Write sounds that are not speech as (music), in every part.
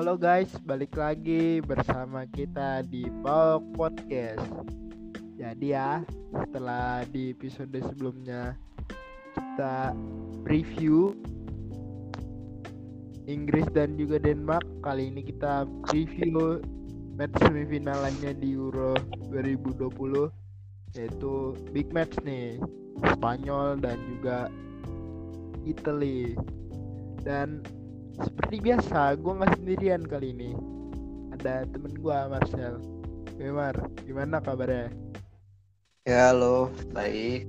Halo guys, balik lagi bersama kita di Bawok Podcast. Jadi ya, setelah di episode sebelumnya kita review Inggris dan juga Denmark, kali ini kita review match semifinalannya di Euro 2020 yaitu big match nih Spanyol dan juga Italy dan seperti biasa gue nggak sendirian kali ini ada temen gue Marcel Mar, gimana kabarnya Ya halo, baik.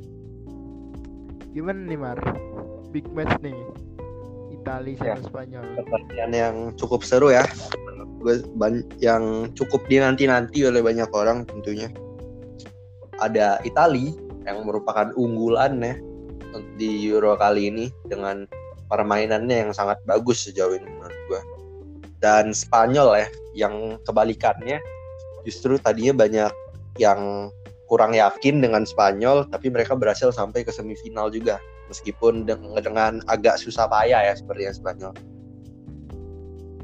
gimana nih Mar big match nih Italia sama Ya. Spanyol Pertandingan yang cukup seru ya. Gue ban- yang cukup dinanti-nanti oleh banyak orang tentunya. Ada Itali yang merupakan unggulan ya di Euro kali ini dengan permainannya yang sangat bagus sejauh ini menurut gue. Dan Spanyol ya yang kebalikannya justru tadinya banyak yang kurang yakin dengan Spanyol tapi mereka berhasil sampai ke semifinal juga. Meskipun dengan, agak susah payah ya seperti yang Spanyol.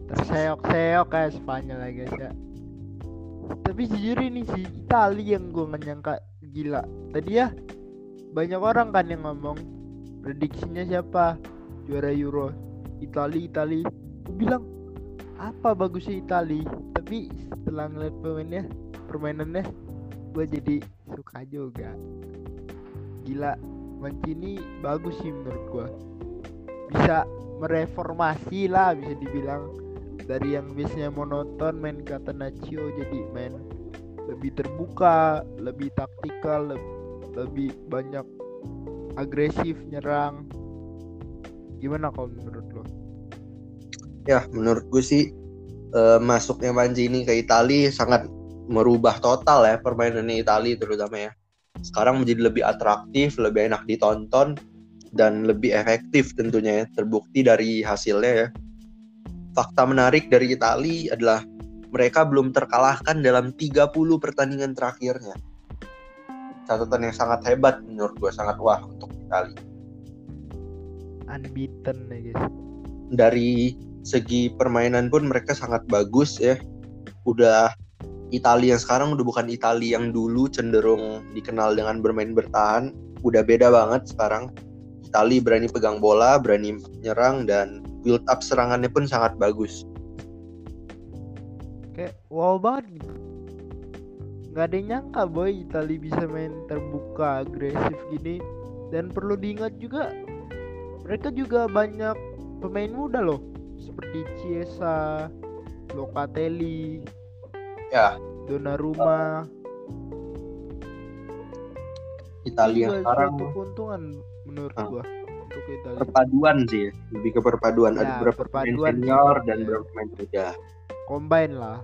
terseok-seok kayak Spanyol ya guys tapi jujur ini si Italia yang gue gak nyangka. Gila. Tadi ya banyak orang kan yang ngomong prediksinya siapa juara Euro. Italia Italia gue bilang apa bagusnya Italia tapi setelah ngeliat pemainnya permainannya gue jadi suka juga. Gila Mancini bagus sih menurut gue bisa mereformasi lah bisa dibilang. Dari yang biasanya monoton main Catenaccio jadi main lebih terbuka, lebih taktikal, leb- lebih banyak agresif nyerang. Gimana kalau menurut lo? Ya, menurut gue sih eh, masuknya Mancini ke Italia sangat merubah total ya permainannya Italia terutama ya. Sekarang menjadi lebih atraktif, lebih enak ditonton dan lebih efektif tentunya ya. Terbukti dari hasilnya ya. Fakta menarik dari Italia adalah mereka belum terkalahkan dalam 30 pertandingan terakhirnya. Catatan yang sangat hebat menurut gue, sangat wah untuk Italia. Unbeaten ya guys. dari segi permainan pun mereka sangat bagus ya. Udah Italia yang sekarang udah bukan Italia yang dulu cenderung dikenal dengan bermain bertahan. Udah beda banget sekarang. Italia berani pegang bola, berani nyerang dan build up serangannya pun sangat bagus. Kayak wow banget gitu. Gak ada yang nyangka boy Italia bisa main terbuka, agresif gini. Dan perlu diingat juga mereka juga banyak pemain muda loh seperti Chiesa, Locatelli, Ya. Donnarumma. Italia Juga sekarang suatu keuntungan menurut Ah. gua untuk Italia. perpaduan sih, lebih ke perpaduan. Ya, Ada beberapa pemain perpaduan senior dan ya. beberapa pemain muda. Combine lah.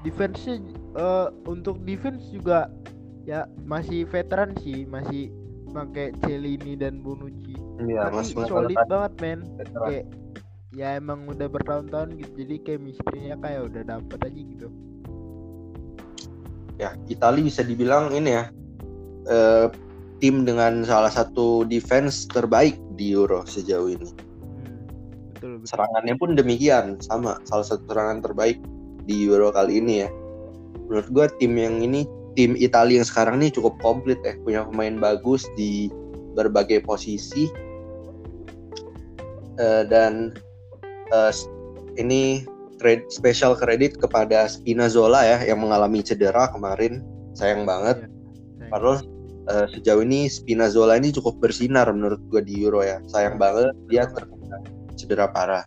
Defense-nya eh, untuk defense juga ya masih veteran sih, masih pakai Celini dan Bonucci. Iya, Tapi masih solid banget men. veteran. Kayak ya emang udah bertahun-tahun gitu. Jadi chemistry-nya kayak udah dapet aja gitu. ya Italia bisa dibilang ini ya eh, tim dengan salah satu defense terbaik di Euro sejauh ini. Hmm, betul betul. Serangannya pun demikian sama salah satu serangan terbaik di Euro kali ini ya. Menurut gua tim yang ini tim Italia yang sekarang ini cukup komplit ya punya pemain bagus di berbagai posisi Eh, dan eh, s- ini kred- special kredit kepada Spinazzola ya yang mengalami cedera kemarin sayang banget. Sayang. Padahal eh, sejauh ini Spinazzola ini cukup bersinar menurut gue di Euro ya. Sayang banget dia terkena cedera parah.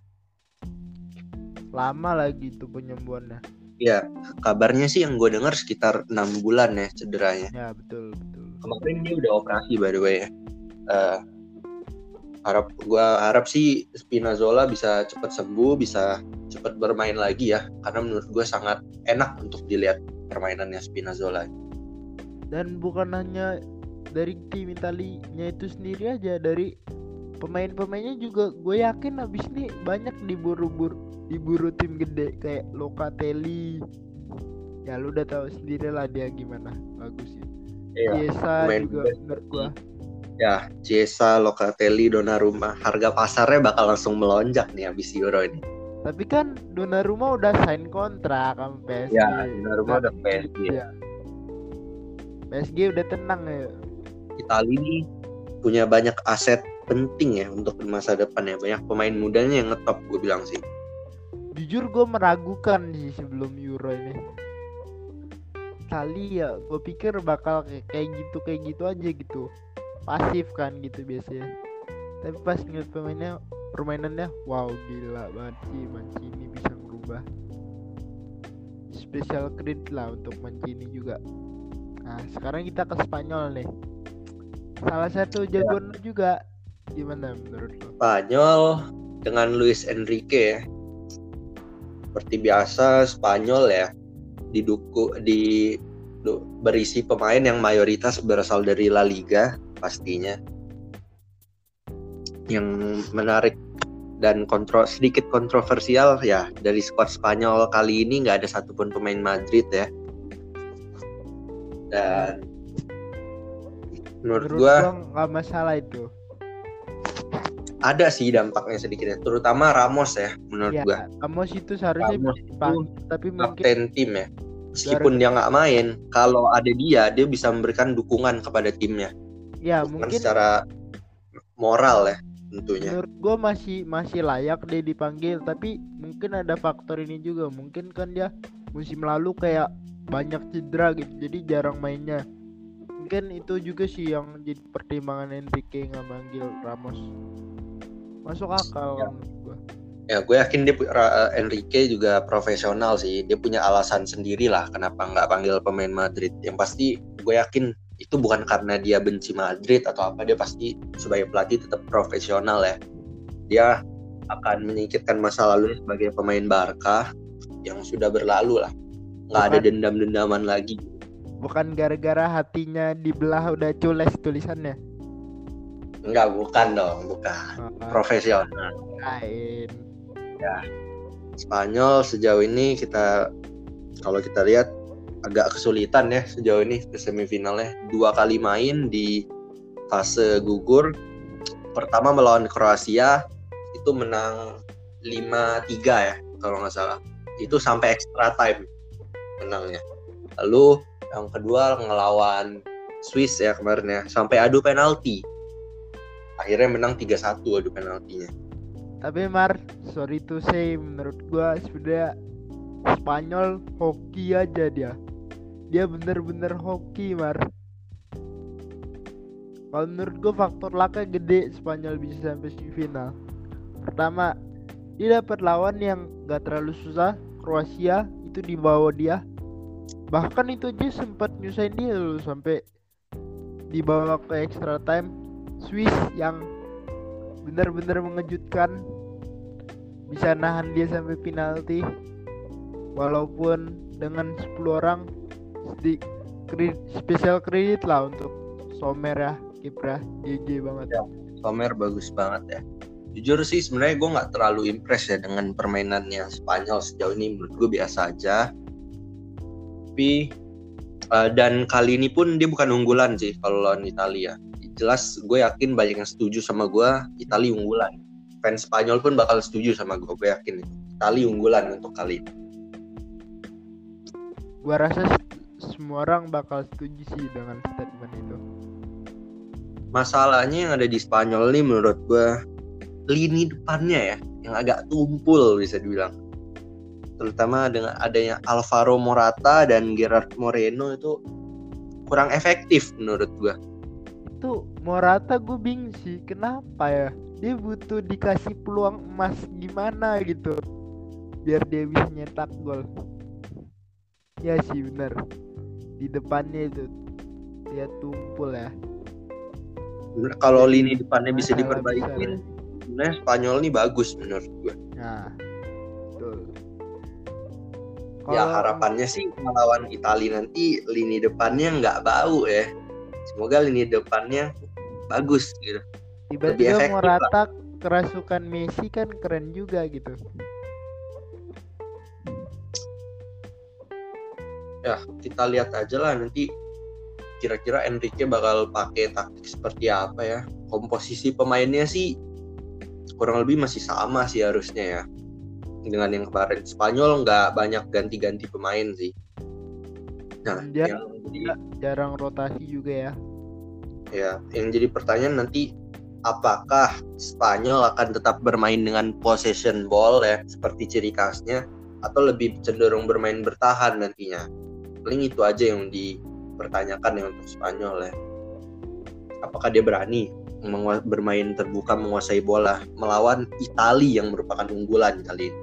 Lama lagi tuh penyembuhannya. Ya, kabarnya sih yang gue dengar sekitar enam bulan ya cederanya. Ya betul betul. Kemarin dia udah operasi by the way ya. Eh, harap gue harap sih Spinazzola bisa cepat sembuh, bisa cepat bermain lagi ya. Karena menurut gue sangat enak untuk dilihat permainannya Spinazzola. dan bukan hanya dari tim Italinya itu sendiri aja dari pemain-pemainnya juga gue yakin abis ini banyak diburu-buru diburu tim gede kayak Locatelli ya lu udah tahu sendiri lah dia gimana bagus ya Iya. Juga menurut gua Ya, Chiesa, Locatelli, Donnarumma, harga pasarnya bakal langsung melonjak nih habis Euro ini. Tapi kan Donnarumma udah sign kontrak sama PSG. Ya, Donnarumma udah PSG. Ya. PSG udah tenang ya. Itali ini punya banyak aset penting ya untuk masa depan ya. Banyak pemain mudanya yang ngetop gue bilang sih. Jujur gue meragukan sih sebelum Euro ini. Itali ya, gue pikir bakal kayak gitu kayak gitu aja gitu. Pasif kan gitu biasanya. Tapi pas ngeliat pemainnya permainannya wow gila banget sih Mancini bisa merubah special credit lah untuk Mancini juga nah sekarang kita ke Spanyol nih salah satu jagoan lu juga gimana menurut lo Spanyol dengan Luis Enrique ya. Seperti biasa Spanyol ya diduku di du- berisi pemain yang mayoritas berasal dari La Liga pastinya. Yang menarik dan kontro sedikit kontroversial ya dari skuad Spanyol kali ini nggak ada satupun pemain Madrid ya. Dan menurut, menurut gua nggak masalah itu ada sih dampaknya sedikitnya terutama Ramos ya menurut ya gua. Ramos itu seharusnya Ramos dipanggil tapi mungkin kapten tim ya. Meskipun dia nggak main kalau ada dia dia bisa memberikan dukungan kepada timnya. Ya dukungan mungkin secara moral ya tentunya. Menurut gua masih masih layak dia dipanggil tapi mungkin ada faktor ini juga. Mungkin kan dia musim lalu kayak banyak cedera gitu jadi jarang mainnya. Mungkin itu juga sih yang jadi pertimbangan Enrique nggak manggil Ramos masuk akal Ya. gua. Ya gue yakin dia Ra- Enrique juga profesional sih. Dia punya alasan sendiri lah kenapa nggak panggil pemain Madrid. Yang pasti gue yakin itu bukan karena dia benci Madrid atau apa dia pasti sebagai pelatih tetap profesional ya. Dia akan menyingkirkan masa lalu sebagai pemain Barca yang sudah berlalu lah. Nggak ada Bukan. dendam-dendaman lagi. Bukan gara-gara hatinya dibelah udah cules tulisannya Enggak, bukan dong, bukan. Ah, Profesional. lain Spanyol sejauh ini kita kalau kita lihat agak kesulitan ya sejauh ini ke semifinalnya. Dua kali main di fase gugur. Pertama melawan Kroasia itu menang 5-3 ya kalau nggak salah. Itu sampai extra time menangnya. Lalu yang kedua ngelawan Swiss ya kemarin ya sampai adu penalti. Akhirnya menang 3-1 adu penaltinya. tapi Mar sorry to say menurut gua sebenarnya Spanyol hoki aja dia. Dia bener-bener hoki Mar. Kalau menurut gua faktor laka gede Spanyol bisa sampai semifinal. Pertama dia dapat lawan yang gak terlalu susah Kroasia itu di bawah dia. Bahkan itu aja sempat nyusahin dia loh sampai dibawa ke extra time Swiss yang benar-benar mengejutkan bisa nahan dia sampai penalti walaupun dengan 10 orang di kredit, spesial kredit lah untuk Sommer ya kiprah GG banget Ya. Sommer bagus banget ya. Jujur sih sebenarnya gue nggak terlalu impress ya dengan permainannya Spanyol sejauh ini menurut gue biasa aja. Tapi eh, dan kali ini pun dia bukan unggulan sih kalau lawan Italia. Jelas gue yakin banyak yang setuju sama gue Italia unggulan. Fans Spanyol pun bakal setuju sama gue. Gue yakin itu. Italia unggulan untuk kali ini. gua rasa semua orang bakal setuju sih dengan statement itu Masalahnya yang ada di Spanyol nih menurut gue lini depannya ya yang agak tumpul bisa dibilang. Terutama dengan adanya Alvaro Morata dan Gerard Moreno itu kurang efektif menurut gue. itu Morata gue bingung sih kenapa ya? Dia butuh dikasih peluang emas gimana gitu? Biar dia bisa nyetak gol. Ya sih bener. Di depannya itu. Dia tumpul ya. Kalau lini depannya bisa Masalah diperbaiki, sebenarnya Spanyol nih bagus menurut gue. nah betul. Ya harapannya sih melawan Italia nanti lini depannya nggak bau ya. Semoga lini depannya bagus gitu. tiba-tiba Morata kerasukan Messi kan keren juga gitu. Ya kita lihat aja lah nanti kira-kira Enrique bakal pakai taktik seperti apa ya. Komposisi pemainnya sih kurang lebih masih sama sih harusnya ya. Dengan yang kemarin Spanyol nggak banyak ganti-ganti pemain sih. Nah Dia- yang jadi jarang rotasi juga ya. Ya yang jadi pertanyaan nanti apakah Spanyol akan tetap bermain dengan possession ball ya seperti ciri khasnya atau lebih cenderung bermain bertahan nantinya? Paling itu aja yang dipertanyakan ya untuk Spanyol ya. Apakah dia berani bermain terbuka menguasai bola melawan Italia yang merupakan unggulan kali ini?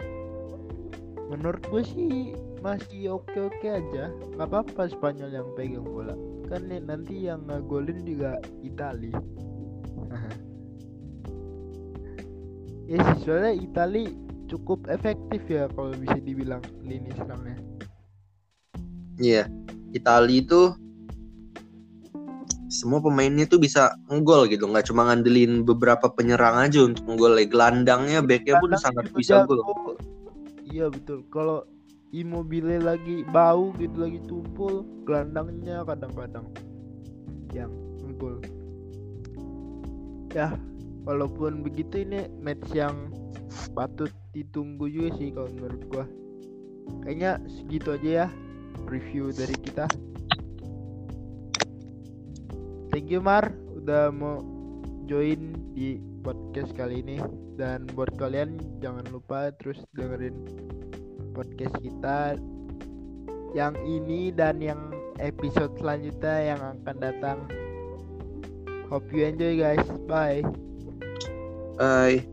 Menurut gue sih masih oke oke aja. Nggak apa-apa Spanyol yang pegang bola. Kan nih nanti yang ngegolin juga Itali. (laughs) Ya sih soalnya Itali cukup efektif ya kalau bisa dibilang lini serangnya. Iya, Italia itu semua pemainnya tuh bisa ngegol gitu, nggak cuma ngandelin beberapa penyerang aja untuk ngegol. Gelandangnya backnya pun sangat bisa gol. iya betul. Kalau Immobile lagi bau gitu lagi tumpul. Gelandangnya kadang-kadang yang ngegol ya walaupun begitu ini match yang patut ditunggu juga sih kalau menurut gua. Kayaknya segitu aja ya review dari kita. Thank you Mar udah mau join di podcast kali ini. Dan buat kalian jangan lupa terus dengerin podcast kita yang ini dan yang episode selanjutnya yang akan datang hope you enjoy guys bye Bye.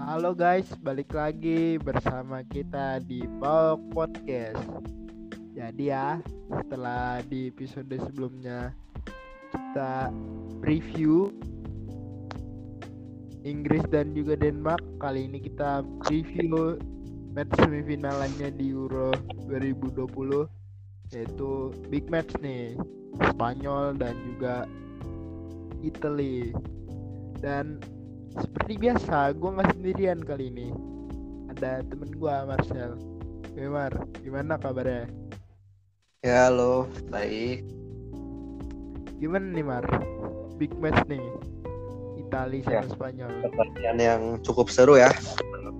Halo guys, balik lagi bersama kita di Pawok Podcast. Jadi ya, setelah di episode sebelumnya kita review Inggris dan juga Denmark, kali ini kita review match semifinalannya di Euro 2020 yaitu big match nih Spanyol dan juga Italy. Dan seperti biasa gue nggak sendirian kali ini. Ada temen gue Marcel. Oke Mar gimana kabarnya? Ya halo, baik. Gimana nih Mar big match nih Italia sama Ya. Spanyol Pertandingan yang cukup seru ya.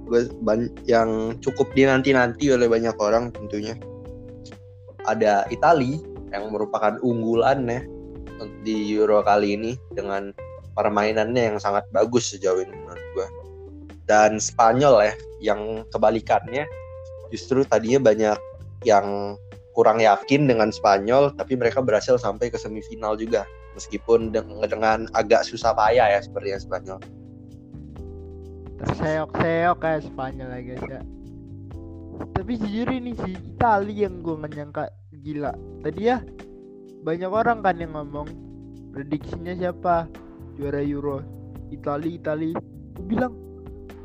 Gue ban- yang cukup dinanti-nanti oleh banyak orang tentunya. Ada Italia yang merupakan unggulan ya di Euro kali ini dengan permainannya yang sangat bagus sejauh ini menurut gue. Dan Spanyol ya yang kebalikannya justru tadinya banyak yang kurang yakin dengan Spanyol tapi mereka berhasil sampai ke semifinal juga. Meskipun deng- dengan agak susah payah ya seperti yang Spanyol. terseok-seok kayak Spanyol ya guys ya. Tapi jujur ini sih Italia yang gue nggak nyangka gila. Tadi ya banyak orang kan yang ngomong prediksinya siapa? Juara Euro. Italia Italia gue bilang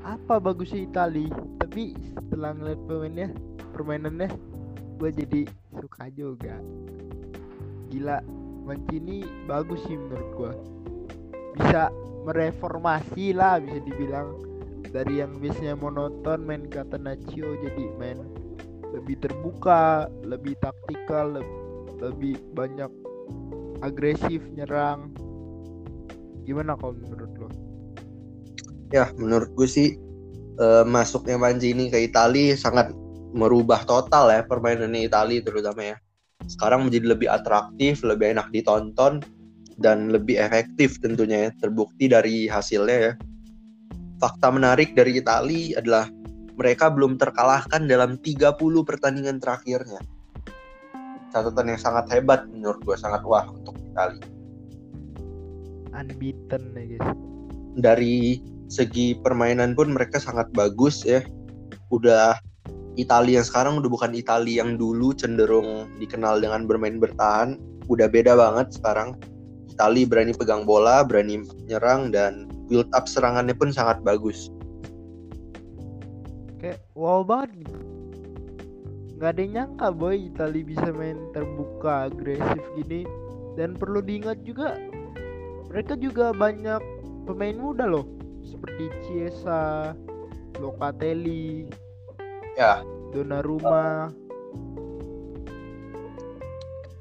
apa bagusnya Italia tapi setelah ngeliat pemainnya permainannya gue jadi suka juga. Gila Mancini bagus sih menurut gue bisa mereformasi lah bisa dibilang. Dari yang biasanya monoton main Catenaccio jadi main lebih terbuka lebih taktikal leb- lebih banyak agresif nyerang. Gimana kalau menurut lo? Ya, menurut gue sih eh, masuknya Mancini ke Italia sangat merubah total ya permainannya Italia terutama ya. Sekarang menjadi lebih atraktif, lebih enak ditonton dan lebih efektif tentunya ya. Terbukti dari hasilnya ya. Fakta menarik dari Italia adalah mereka belum terkalahkan dalam 30 pertandingan terakhirnya. Catatan yang sangat hebat menurut gue, sangat wah untuk Italia. unbeaten ya guys dari segi permainan pun mereka sangat bagus ya. Udah Italia yang sekarang udah bukan Italia yang dulu cenderung dikenal dengan bermain bertahan. Udah beda banget sekarang. Italia berani pegang bola, berani nyerang dan build up serangannya pun sangat bagus. kayak wow banget nggak ada yang nyangka boy Italia bisa main terbuka agresif gini dan perlu diingat juga mereka juga banyak pemain muda loh seperti Chiesa Locatelli Ya. Donnarumma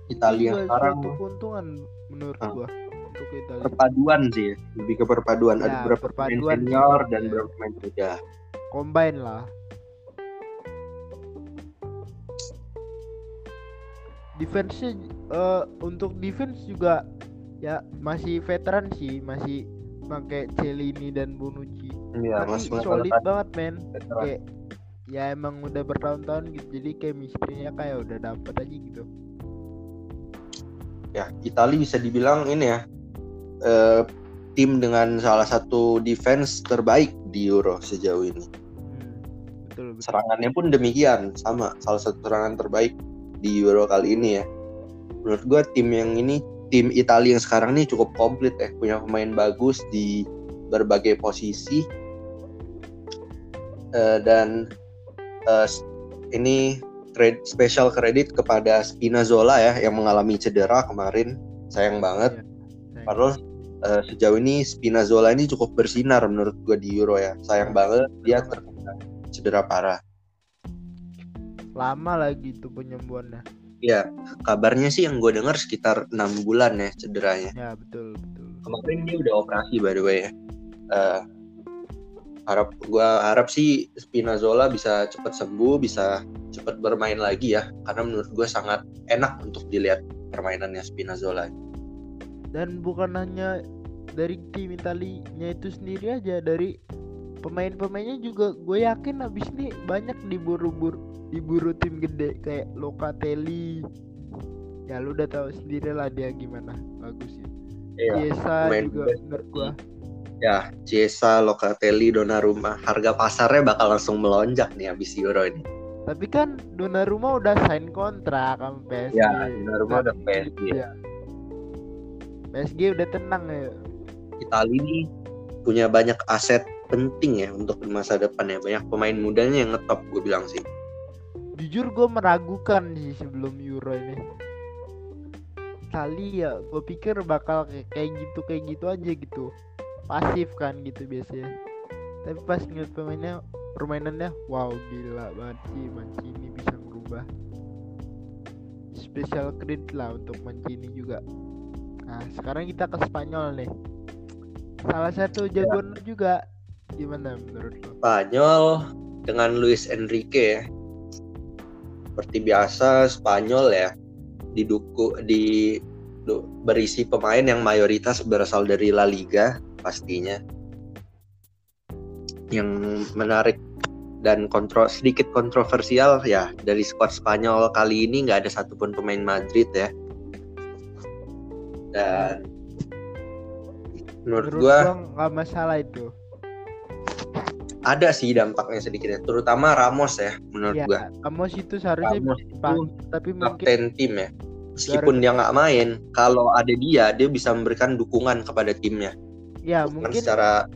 Italia sekarang. suatu keuntungan menurut Ah. gua untuk Italia. Perpaduan sih lebih ke perpaduan. Ada Ya, beberapa perpaduan senior dan Ya. beberapa pemain muda. Combine lah. Defense-nya eh, untuk defense juga ya masih veteran sih. Masih pakai Celini dan Bonucci. Iya, tapi Mas solid banget men. Kayak ya emang udah bertahun-tahun gitu. Jadi kayak misterinya kayak udah dapet aja gitu. Ya Italia bisa dibilang ini ya eh, tim dengan salah satu defense terbaik di Euro sejauh ini. Hmm, betul betul. Serangannya pun demikian sama. Salah satu serangan terbaik di Euro kali ini ya. Menurut gua tim yang ini tim Italia yang sekarang ini cukup komplit ya. Punya pemain bagus di berbagai posisi. Eh, dan s- ini kred- special kredit kepada Spinazzola ya yang mengalami cedera kemarin sayang banget Sayang. Padahal eh, sejauh ini Spinazzola ini cukup bersinar menurut gua di Euro ya. Sayang banget dia terkena cedera parah. lama lagi tuh penyembuhannya Ya, kabarnya sih yang gue dengar sekitar enam bulan ya cederanya. ya betul betul Kemarin dia udah operasi by the way ya. Eh, harap gua harap sih Spinazzola bisa cepat sembuh, bisa cepat bermain lagi ya. Karena menurut gue sangat enak untuk dilihat permainannya Spinazzola. dan bukan hanya dari tim Italinya itu sendiri aja dari pemain-pemainnya juga gue yakin abis ini banyak diburu-buru diburu tim gede kayak Locatelli ya lu udah tahu sendiri lah dia gimana bagus ya Iya. Pemain juga menurut gua Ya, Chiesa, Locatelli, Donnarumma, harga pasarnya bakal langsung melonjak nih habis Euro ini. tapi kan Donnarumma udah sign kontrak sama PSG Ya, Donnarumma udah PSG. ya. PSG udah tenang ya Italia ini punya banyak aset penting ya untuk masa depan ya. Banyak pemain mudanya yang ngetop gue bilang sih. jujur gue meragukan sih sebelum Euro ini kali ya gue pikir bakal kayak, kayak gitu kayak gitu aja gitu pasif kan gitu biasanya. Tapi pas ngeliat pemainnya permainannya wow gila banget sih Mancini bisa merubah. Special credit lah untuk Mancini juga. Nah sekarang kita ke Spanyol nih. Salah satu jagoan lu juga. Gimana menurut lo? Spanyol dengan Luis Enrique ya. Seperti biasa Spanyol ya diduku di berisi pemain yang mayoritas berasal dari La Liga pastinya. Yang menarik dan kontro sedikit kontroversial ya dari skuad Spanyol kali ini nggak ada satupun pemain Madrid ya. Dan menurut, menurut gua nggak masalah itu ada sih dampaknya sedikitnya terutama Ramos ya menurut ya gua Ramos itu seharusnya Ramos dipanggil, tapi mungkin tim ya meskipun dia nggak main kalau ada dia dia bisa memberikan dukungan kepada timnya ya mungkin secara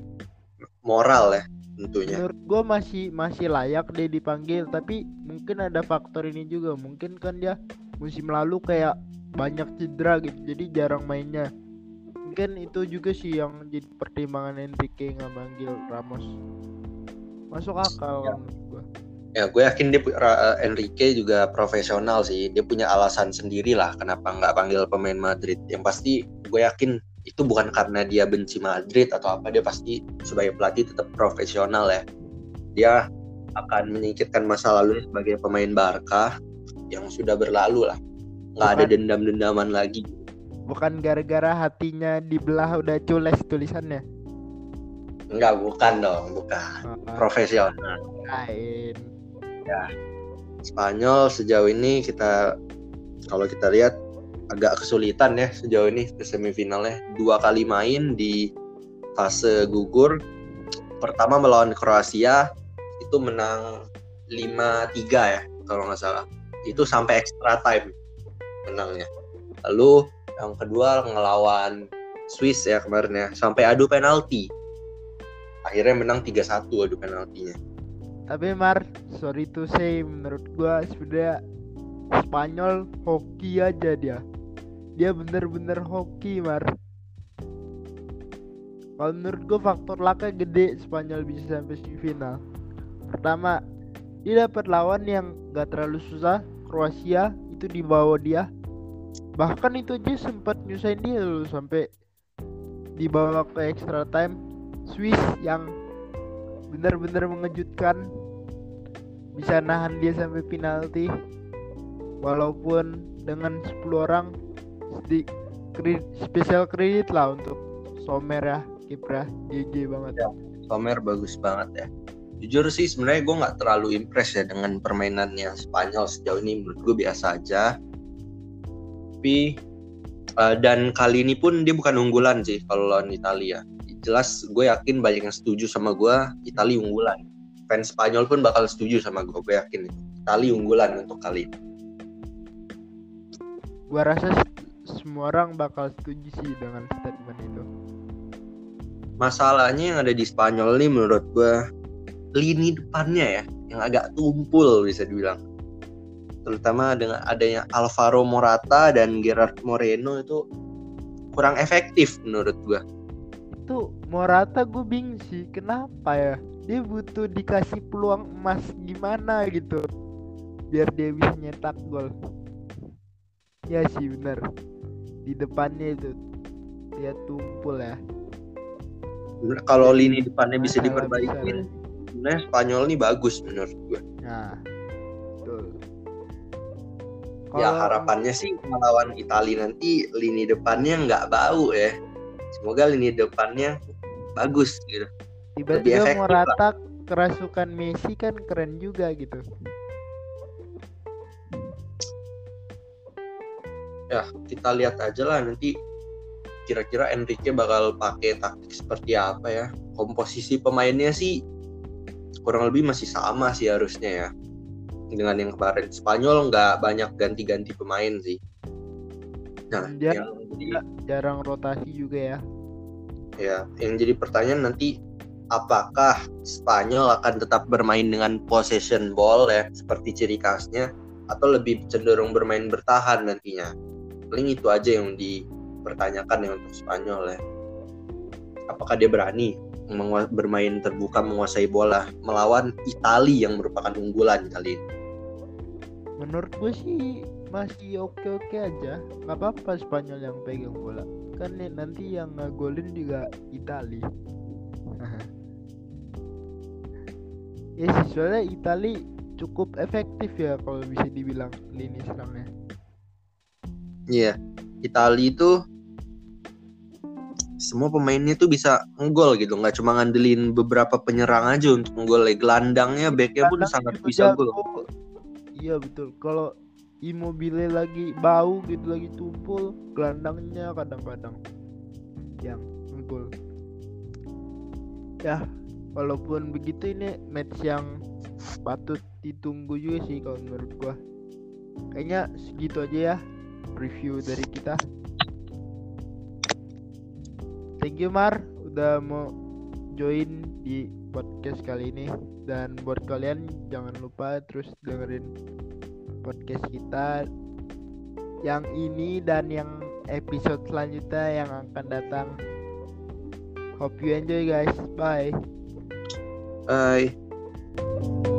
moral ya tentunya. Menurut gua masih masih layak dia dipanggil tapi mungkin ada faktor ini juga. Mungkin kan dia musim lalu kayak banyak cedera gitu jadi jarang mainnya. Mungkin itu juga sih yang jadi pertimbangan Enrique nggak manggil Ramos. Masuk akal Ya. gua. Ya gue yakin dia Ra- Enrique juga profesional sih. Dia punya alasan sendiri lah kenapa nggak panggil pemain Madrid. Yang pasti gue yakin itu bukan karena dia benci Madrid atau apa dia pasti sebagai pelatih tetap profesional ya. Dia akan menyingkirkan masa lalu sebagai pemain Barca yang sudah berlalu lah. Nggak ada dendam-dendaman lagi. Bukan gara-gara hatinya dibelah udah cules tulisannya? Enggak, bukan dong, bukan. Ah, Profesional. lain. Spanyol sejauh ini kita kalau kita lihat agak kesulitan ya sejauh ini ke semifinalnya. Dua kali main di fase gugur. Pertama melawan Kroasia itu menang 5-3 ya kalau nggak salah. Itu sampai extra time menangnya. Lalu yang kedua ngelawan Swiss ya kemarin ya sampai adu penalti. Akhirnya menang 3-1 adu penaltinya. tapi Mar sorry to say menurut gua sebenarnya Spanyol hoki aja dia. Dia bener-bener hoki Mar. Kalau menurut gua faktor laka gede Spanyol bisa sampai semifinal. Pertama dia dapat lawan yang gak terlalu susah Kroasia itu dibawa dia. Bahkan itu aja sempat nyusahin dia loh sampai dibawa ke extra time. Swiss yang benar-benar mengejutkan bisa nahan dia sampai penalti walaupun dengan 10 orang di kredit, spesial kredit lah untuk Somer ya kiprah GG banget. Ya. Somer bagus banget ya. Jujur sih sebenarnya gue nggak terlalu impress ya dengan permainannya Spanyol sejauh ini menurut gue biasa aja. Tapi uh, dan kali ini pun dia bukan unggulan sih kalau lawan Italia. Jelas gue yakin banyak yang setuju sama gue Italia unggulan. Fans Spanyol pun bakal setuju sama gue gue yakin Italia unggulan untuk kali ini gue rasa semua orang bakal setuju sih dengan statement itu masalahnya yang ada di Spanyol nih menurut gue lini depannya ya yang agak tumpul bisa dibilang terutama dengan adanya Alvaro Morata dan Gerard Moreno itu kurang efektif menurut gua. Itu Morata gue bingung sih, kenapa ya? Dia butuh dikasih peluang emas gimana gitu biar dia bisa nyetak gol. Ya sih benar. Di depannya itu dia tumpul ya. Kalau lini depannya bisa diperbaiki, sebenarnya Spanyol ini bagus menurut gue. Nah, Ya harapannya sih melawan Italia nanti lini depannya nggak bau ya. Semoga lini depannya bagus gitu. Tiba-tiba merata kerasukan Messi kan keren juga gitu. Ya kita lihat aja lah nanti kira-kira Enrique bakal pakai taktik seperti apa ya. Komposisi pemainnya sih kurang lebih masih sama sih harusnya ya dengan yang kemarin Spanyol nggak banyak ganti-ganti pemain sih. Nah, Dia yang jadi, jarang rotasi juga ya. Ya, yang jadi pertanyaan nanti apakah Spanyol akan tetap bermain dengan possession ball ya seperti ciri khasnya atau lebih cenderung bermain bertahan nantinya. Paling itu aja yang dipertanyakan ya untuk Spanyol ya. Apakah dia berani bermain terbuka menguasai bola melawan Italia yang merupakan unggulan kali ini? menurut gue sih masih oke oke aja nggak apa apa Spanyol yang pegang bola kan nih, nanti yang ngagolin juga Itali (laughs) ya sih soalnya Itali cukup efektif ya kalau bisa dibilang lini serangnya iya. Itali itu semua pemainnya tuh bisa ngegol gitu. Nggak cuma ngandelin beberapa penyerang aja untuk ngegol gelandangnya backnya pun sangat bisa gol iya betul. Kalau Immobile lagi bau gitu lagi tumpul gelandangnya kadang-kadang yang ngegol ya walaupun begitu ini match yang patut ditunggu juga sih kalau menurut gua. Kayaknya segitu aja ya review dari kita. Thank you Mar udah mau join di podcast kali ini. Dan buat kalian jangan lupa terus dengerin podcast kita yang ini dan yang episode selanjutnya yang akan datang. Hope you enjoy guys. Bye. Bye